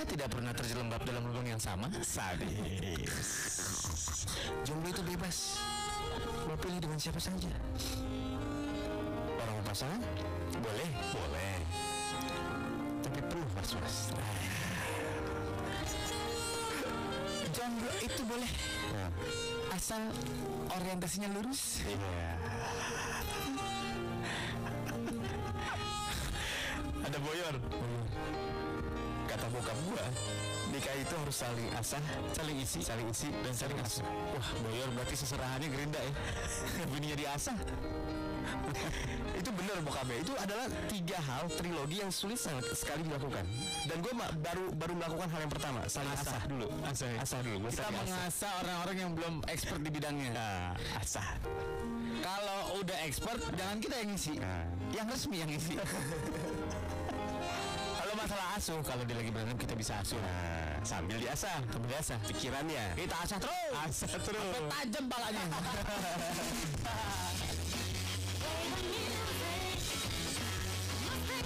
Kita tidak pernah terjelembab dalam lubang yang sama. Sadis. Jomblo itu bebas. Mau pilih dengan siapa saja. Orang pasangan boleh, Boleh. tapi perlu was-was. Jomblo itu boleh Nah, asal orientasinya lurus. Iya. Ada boyor. Kata bokap gua, nikah itu harus saling asah, saling isi, saling isi, dan saling asuh. Wah, boyor berarti seserahannya gerinda ya. Bininya diasah. itu benar bokapnya. Itu adalah tiga hal trilogi yang sulit sangat sekali dilakukan. Dan gue baru baru melakukan hal yang pertama, saling asah, dulu. Asah. Asah dulu. Gua Kita asah. mengasah orang-orang yang belum expert di bidangnya. Nah, asah. Kalau udah expert, jangan kita yang ngisi. Nah. Yang resmi yang ngisi. Asuh, kalau dia lagi berantem kita bisa asuh. Nah, sambil diasah, sambil diasah pikirannya. Kita asah terus. Asah terus. Sampai tajam palanya.